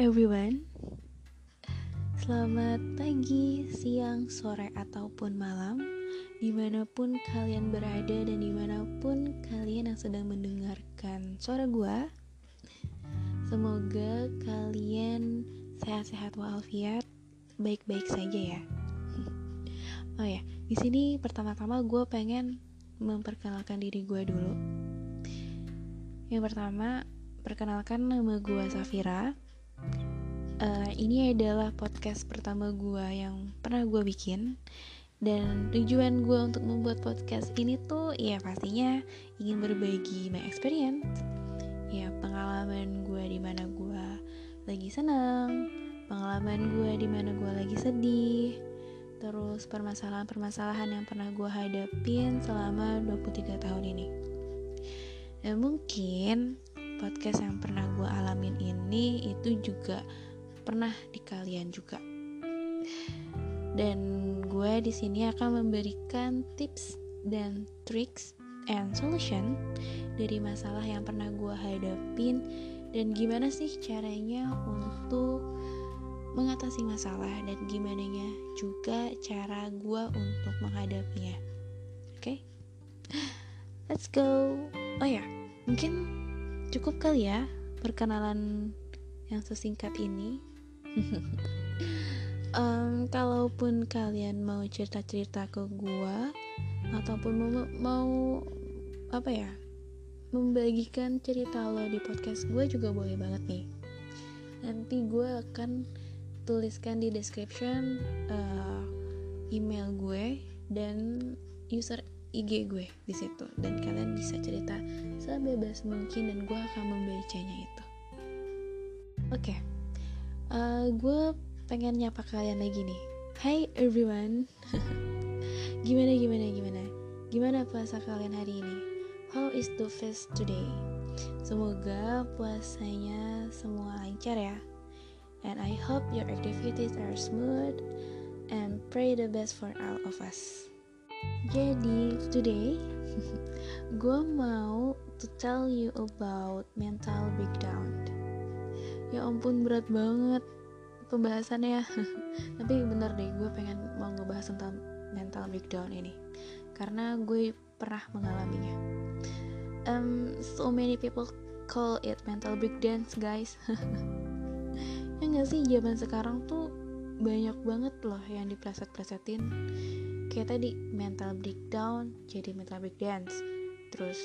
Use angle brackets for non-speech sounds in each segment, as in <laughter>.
everyone. Selamat pagi, siang, sore, ataupun malam. Di mana pun kalian berada dan di mana pun kalian yang sedang mendengarkan suara gue Semoga kalian sehat-sehat walafiat, baik-baik saja ya. Oh ya, di sini pertama-tama gue pengen memperkenalkan diri gue dulu. Yang pertama, perkenalkan nama gue Safira uh, ini adalah podcast pertama gue yang pernah gue bikin. Dan tujuan gue untuk membuat podcast ini tuh ya pastinya ingin berbagi my experience. Ya pengalaman gue di mana gue lagi senang pengalaman gue di mana gue lagi sedih terus permasalahan-permasalahan yang pernah gue hadapin selama 23 tahun ini. Dan mungkin podcast yang pernah gue alamin ini itu juga pernah di kalian juga. Dan gue di sini akan memberikan tips dan tricks and solution dari masalah yang pernah gue hadapin dan gimana sih caranya untuk mengatasi masalah dan gimana juga cara gue untuk menghadapinya. Oke, okay? let's go. Oh ya, mungkin cukup kali ya perkenalan yang sesingkat ini. <laughs> Um, kalaupun kalian mau cerita-cerita ke gua ataupun mau, mau apa ya membagikan cerita lo di podcast gue juga boleh banget nih. Nanti gue akan tuliskan di description uh, email gue dan user IG gue di situ. Dan kalian bisa cerita sebebas mungkin dan gue akan membacanya itu. Oke. Okay uh, gue pengen nyapa kalian lagi nih. Hai everyone. <laughs> Gimana gimana gimana? Gimana puasa kalian hari ini? How is the fest today? Semoga puasanya semua lancar ya. And I hope your activities are smooth And pray the best for all of us. Jadi today <laughs> Gue mau to tell you about mental breakdown. Ya ampun berat banget pembahasannya. <laughs> Tapi bener deh gue pengen mau ngebahas tentang mental breakdown ini. Karena gue pernah mengalaminya. Um, so many people call it mental breakdown guys. <laughs> Ya nggak sih zaman sekarang tuh banyak banget loh yang dipleset-plesetin. Kayak tadi mental breakdown jadi mental breakdown terus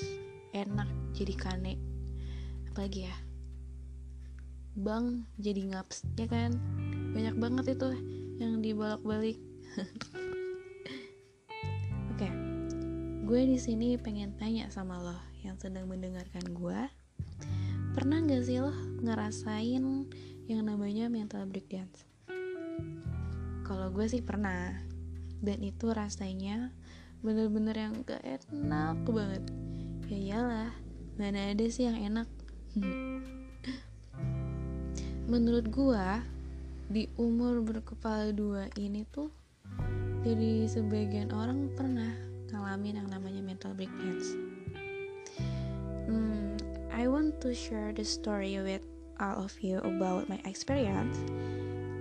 enak jadi kane. Apalagi ya? Bang jadi ngaps ya kan? Banyak banget itu yang dibolak-balik. <laughs> Oke okay. gue di sini pengen tanya sama lo yang sedang mendengarkan gue. Pernah gak sih lo ngerasain yang namanya mental breakdown kalau gue sih pernah dan itu rasanya bener-bener yang gak enak banget ya iyalah mana ada sih yang enak <laughs> menurut gua di umur berkepala dua ini tuh jadi sebagian orang pernah ngalamin yang namanya mental breakdowns. Hmm, I want to share the story with all of you about my experience.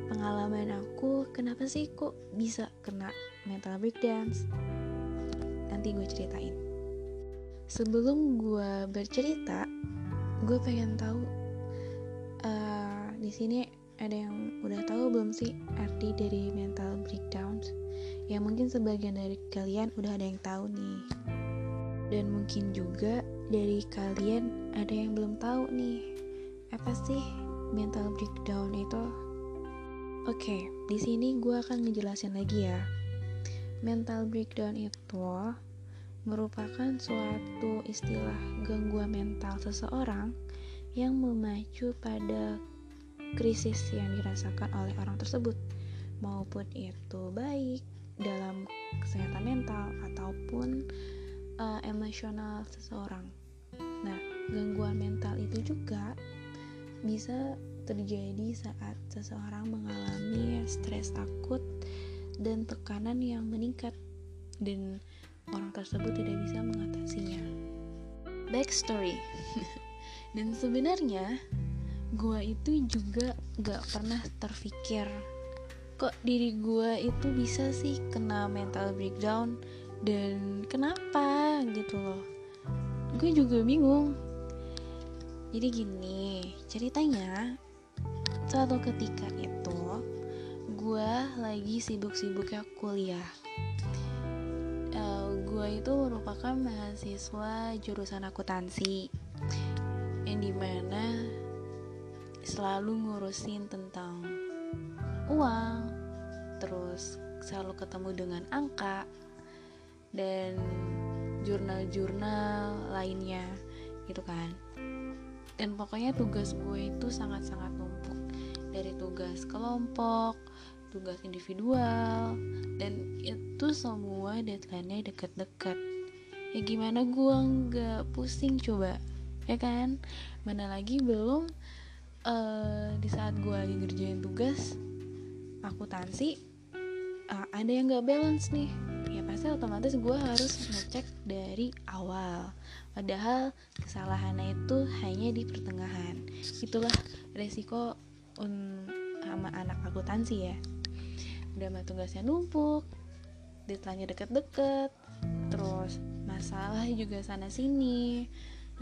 Pengalaman aku, kenapa sih kok bisa kena mental breakdowns? Nanti gue ceritain. Sebelum gue bercerita, gue pengen tahu di sini ada yang udah tahu belum sih arti dari mental breakdown? Ya mungkin sebagian dari kalian udah ada yang tahu nih. Dan mungkin juga dari kalian ada yang belum tahu nih. Apa sih mental breakdown itu? Oke, di sini gue akan ngejelasin lagi ya. Mental breakdown itu merupakan suatu istilah gangguan mental seseorang yang memacu pada krisis yang dirasakan oleh orang tersebut, maupun itu baik dalam kesehatan mental ataupun uh, emosional seseorang. Nah, gangguan mental itu juga bisa terjadi saat seseorang mengalami stres akut dan tekanan yang meningkat dan orang tersebut tidak bisa mengatasinya. Backstory. <laughs> dan sebenarnya gue itu juga gak pernah terpikir kok diri gue itu bisa sih kena mental breakdown dan kenapa gitu loh gue juga bingung jadi gini ceritanya suatu ketika itu gue lagi sibuk-sibuknya kuliah gue itu merupakan mahasiswa jurusan akuntansi yang di mana selalu ngurusin tentang uang terus selalu ketemu dengan angka dan jurnal-jurnal lainnya gitu kan. Dan pokoknya tugas gue itu sangat-sangat numpuk. Dari tugas kelompok tugas individual. Dan itu semua deadline-nya deket-deket. Ya gimana gue nggak pusing coba ya kan? Mana lagi belum uh, di saat gue lagi ngerjain tugas akuntansi uh, ada yang gak balance nih. Ya pasti otomatis gue harus ngecek dari awal. Padahal kesalahannya itu hanya di pertengahan. Itulah resiko un sama anak akuntansi ya udah mah tugasnya numpuk deadline-nya deket-deket terus masalah juga sana sini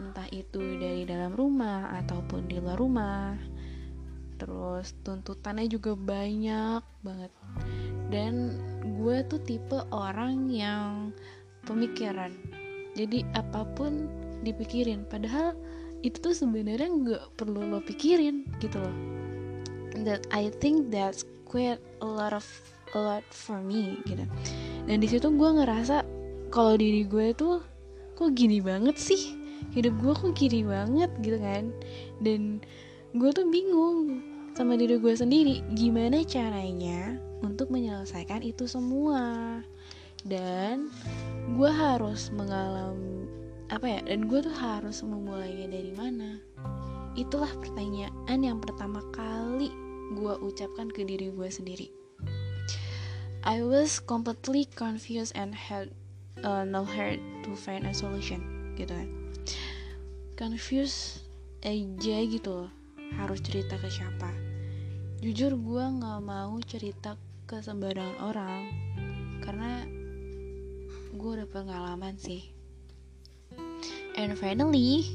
entah itu dari dalam rumah ataupun di luar rumah. Terus tuntutannya juga banyak banget. Dan gue tuh tipe orang yang pemikiran. Jadi apa pun dipikirin padahal itu tuh sebenarnya nggak perlu lo pikirin gitu loh. That I think that's quite a lot of a lot for me gitu. Dan di situ gue ngerasa kalau diri gue tuh kok gini banget sih? Hidup gue kok kiri banget gitu kan? Dan gue tuh bingung sama diri gue sendiri gimana caranya untuk menyelesaikan itu semua? Dan gue harus mengalami apa ya? Dan gue tuh harus memulainya dari mana? Itulah pertanyaan yang pertama kali gue ucapkan ke diri gue sendiri. I was completely confused and had uh, no heart to find a solution gitu kan. Confused aja gitu loh harus cerita ke siapa. Jujur gue nggak mau cerita ke sembarangan orang karena gue udah pengalaman sih. And finally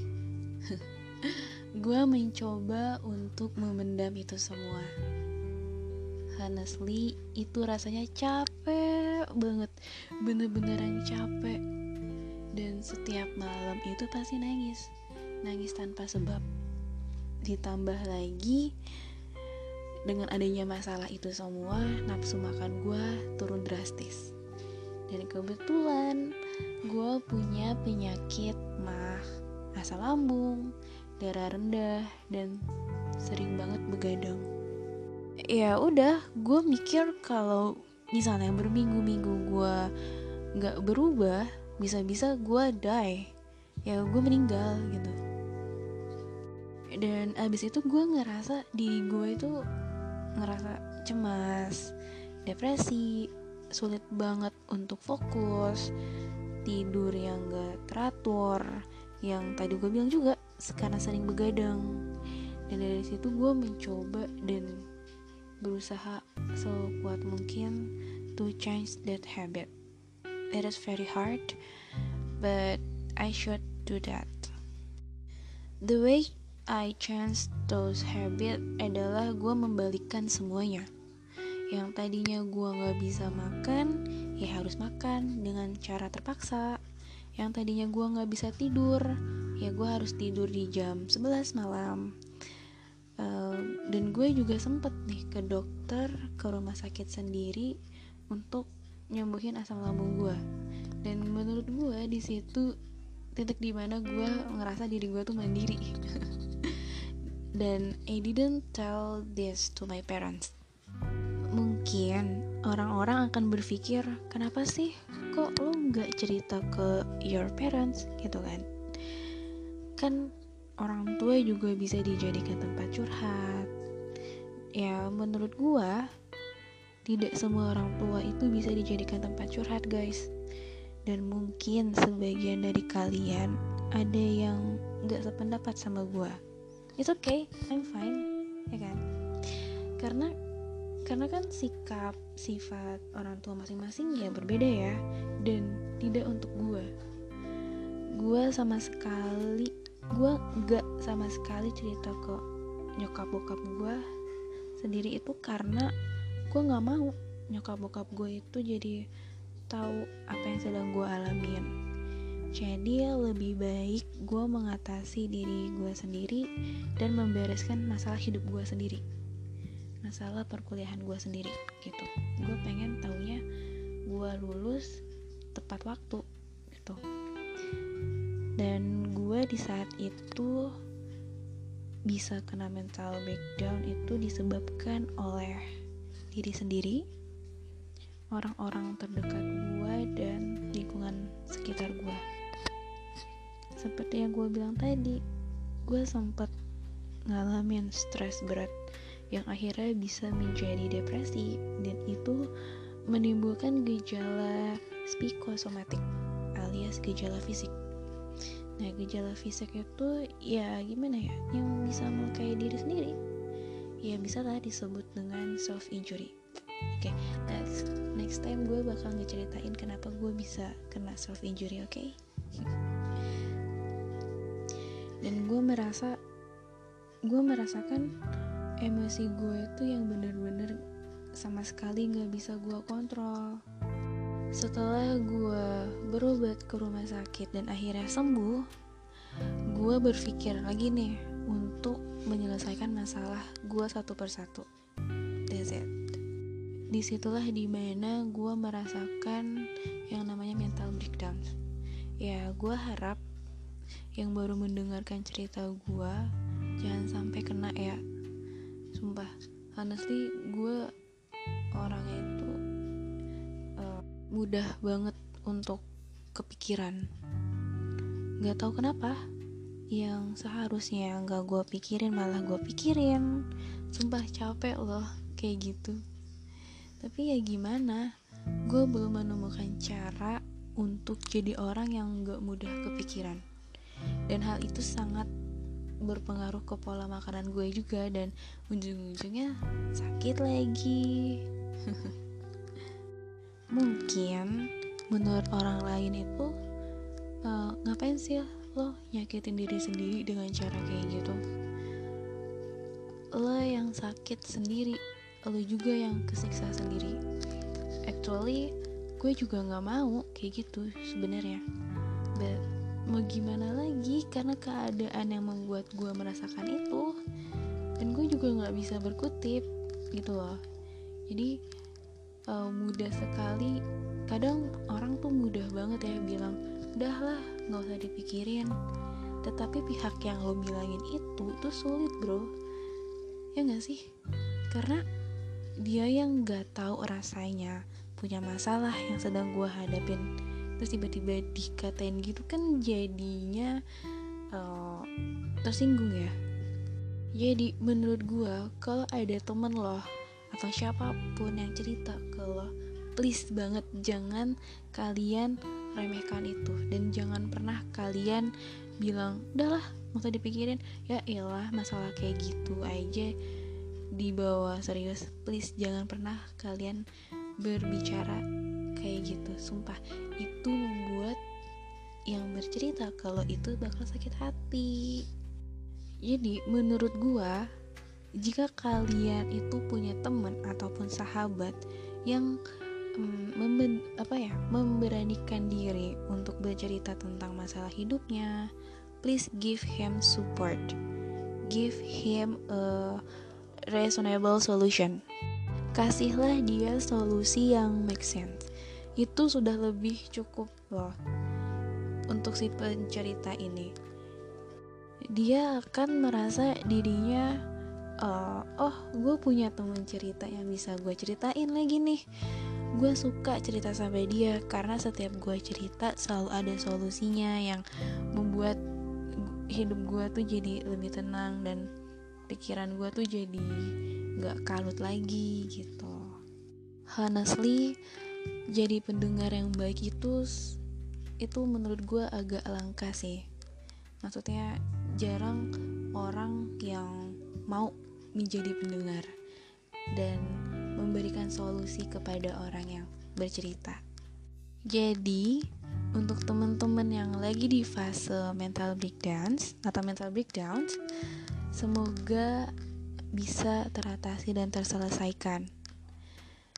<laughs> gue mencoba untuk memendam itu semua. Honestly itu rasanya capek banget. Bener-beneran capek. Dan setiap malam itu pasti nangis. Nangis tanpa sebab. Ditambah lagi dengan adanya masalah itu semua nafsu makan gue turun drastis. Dan kebetulan gue punya penyakit mah asam lambung darah rendah dan sering banget begadang. Ya udah gue mikir kalau misalnya berminggu-minggu gue nggak berubah bisa-bisa gue die. Ya gue meninggal gitu. Dan abis itu gue ngerasa diri gue itu ngerasa cemas depresi sulit banget untuk fokus tidur yang gak teratur yang tadi gue bilang juga karena sering begadang dan dari situ gue mencoba dan berusaha sekuat mungkin to change that habit it is very hard but I should do that the way I change those habit adalah gue membalikkan semuanya. Yang tadinya gue gak bisa makan, ya harus makan dengan cara terpaksa. Yang tadinya gue gak bisa tidur, ya gue harus tidur di jam 11 malam. Uh, dan gue juga sempet nih ke dokter, ke rumah sakit sendiri untuk nyembuhin asam lambung gue. Dan menurut gue di situ titik di mana gue ngerasa diri gue tuh mandiri. <laughs> dan I didn't tell this to my parents. Mungkin orang-orang akan berpikir, kenapa sih kok lo nggak cerita ke your parents gitu kan? Kan orang tua juga bisa dijadikan tempat curhat. Ya menurut gua tidak semua orang tua itu bisa dijadikan tempat curhat guys. Dan mungkin sebagian dari kalian ada yang gak sependapat sama gua it's okay I'm fine ya kan karena karena kan sikap sifat orang tua masing-masing ya berbeda ya. Dan tidak untuk gue gue sama sekali gue gak sama sekali cerita ke nyokap bokap gue sendiri itu karena gue nggak mau nyokap bokap gue itu jadi tahu apa yang sedang gue alamin. Jadi lebih baik gue mengatasi diri gue sendiri dan membereskan masalah hidup gue sendiri masalah perkuliahan gue sendiri gitu. Gue pengen taunya gue lulus tepat waktu gitu. Dan gue di saat itu bisa kena mental breakdown itu disebabkan oleh diri sendiri, orang-orang terdekat gue, dan lingkungan sekitar gue. Seperti yang gue bilang tadi, gue sempat ngalamin stres berat yang akhirnya bisa menjadi depresi. Dan itu menimbulkan gejala psikosomatik alias gejala fisik. Nah gejala fisik itu ya gimana ya yang bisa melukai diri sendiri Ya bisa lah disebut dengan self injury. Oke okay, next, next time gue bakal ngeceritain kenapa gue bisa kena self injury oke? Okay? <laughs> Dan gue merasa Gue merasakan emosi gue itu yang bener-bener sama sekali gak bisa gue kontrol setelah gue berobat ke rumah sakit dan akhirnya sembuh, gue berpikir lagi nih untuk menyelesaikan masalah gue satu persatu. That's it. Di situlah di mana gue merasakan yang namanya mental breakdown. Ya, gue harap yang baru mendengarkan cerita gue jangan sampai kena ya. Sumpah, honestly gue orangnya itu mudah banget untuk kepikiran. Gak tahu kenapa yang seharusnya gak gue pikirin malah gue pikirin. Sumpah capek loh kayak gitu. Tapi ya gimana gue belum menemukan cara untuk jadi orang yang gak mudah kepikiran. Dan hal itu sangat berpengaruh ke pola makanan gue juga dan ujung-ujungnya sakit lagi. <laughs> Mungkin menurut orang lain itu uh, ngapain sih lo nyakitin diri sendiri dengan cara kayak gitu? Lo yang sakit sendiri lo juga yang kesiksa sendiri. Actually gue juga nggak mau kayak gitu sebenarnya. But mau gimana lagi? Karena keadaan yang membuat gue merasakan itu dan gue juga nggak bisa berkutip gitu loh. Jadi uh, mudah sekali. Kadang orang tuh mudah banget ya bilang udahlah nggak usah dipikirin. Tetapi pihak yang lo bilangin itu tuh sulit bro. Ya nggak sih? Karena dia yang nggak tahu rasanya punya masalah yang sedang gue hadapin terus tiba-tiba dikatain gitu kan jadinya uh, tersinggung ya? Jadi menurut gue kalau ada temen loh atau siapa pun yang cerita ke lo please banget jangan kalian remehkan itu. Dan jangan pernah kalian bilang udahlah nggak usah dipikirin. Ya iyalah masalah kayak gitu aja dibawa serius. Please jangan pernah kalian berbicara kayak gitu. Sumpah itu membuat yang bercerita kalau itu bakal sakit hati. Jadi menurut gua jika kalian itu punya teman ataupun sahabat yang um, memben, apa ya memberanikan diri untuk bercerita tentang masalah hidupnya please give him support. Give him a reasonable solution. Kasihlah dia solusi yang make sense itu sudah lebih cukup loh untuk si pencerita ini. Dia akan merasa dirinya uh, oh gue punya temen cerita yang bisa gue ceritain lagi nih. Gue suka cerita sampai dia karena setiap gue cerita selalu ada solusinya yang membuat hidup gue tuh jadi lebih tenang dan pikiran gue tuh jadi gak kalut lagi gitu. Honestly jadi pendengar yang baik itu itu menurut gue agak langka sih maksudnya jarang orang yang mau menjadi pendengar dan memberikan solusi kepada orang yang bercerita. Jadi, untuk teman-teman yang lagi di fase mental breakdowns atau mental breakdowns, semoga bisa teratasi dan terselesaikan.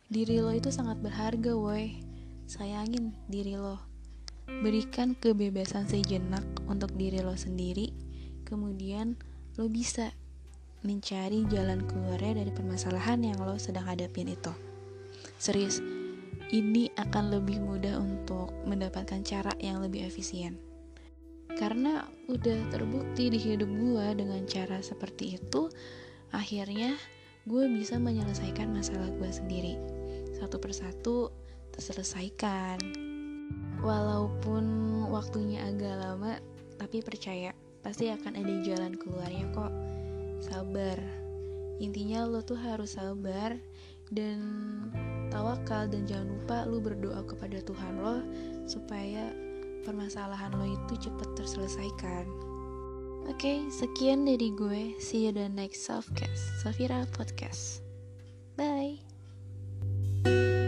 Diri lo itu sangat berharga, woi. Sayangin diri lo. Berikan kebebasan sejenak untuk diri lo sendiri, kemudian lo bisa mencari jalan keluarnya dari permasalahan yang lo sedang hadapin itu. Serius, ini akan lebih mudah untuk mendapatkan cara yang lebih efisien. Karena udah terbukti di hidup gue dengan cara seperti itu, akhirnya gue bisa menyelesaikan masalah gue sendiri. Satu persatu terselesaikan. Walaupun waktunya agak lama, tapi percaya pasti akan ada jalan keluarnya kok. Sabar. Intinya lo tuh harus sabar dan tawakal dan jangan lupa lo berdoa kepada Tuhan lo supaya permasalahan lo itu cepat terselesaikan. Oke okay, sekian dari gue. See you the next softcast Safira podcast bye